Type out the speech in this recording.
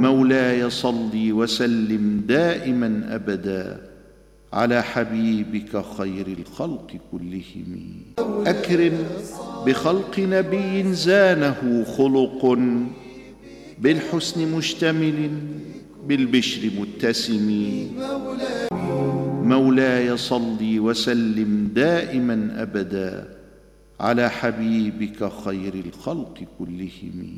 مولاي صل وسلم دائما أبدا على حبيبك خير الخلق كلهم. اكرم بخلق نبي زانه خلق بالحسن مشتمل بالبشر متسم. مولاي صل وسلم دائما أبدا على حبيبك خير الخلق كلهم.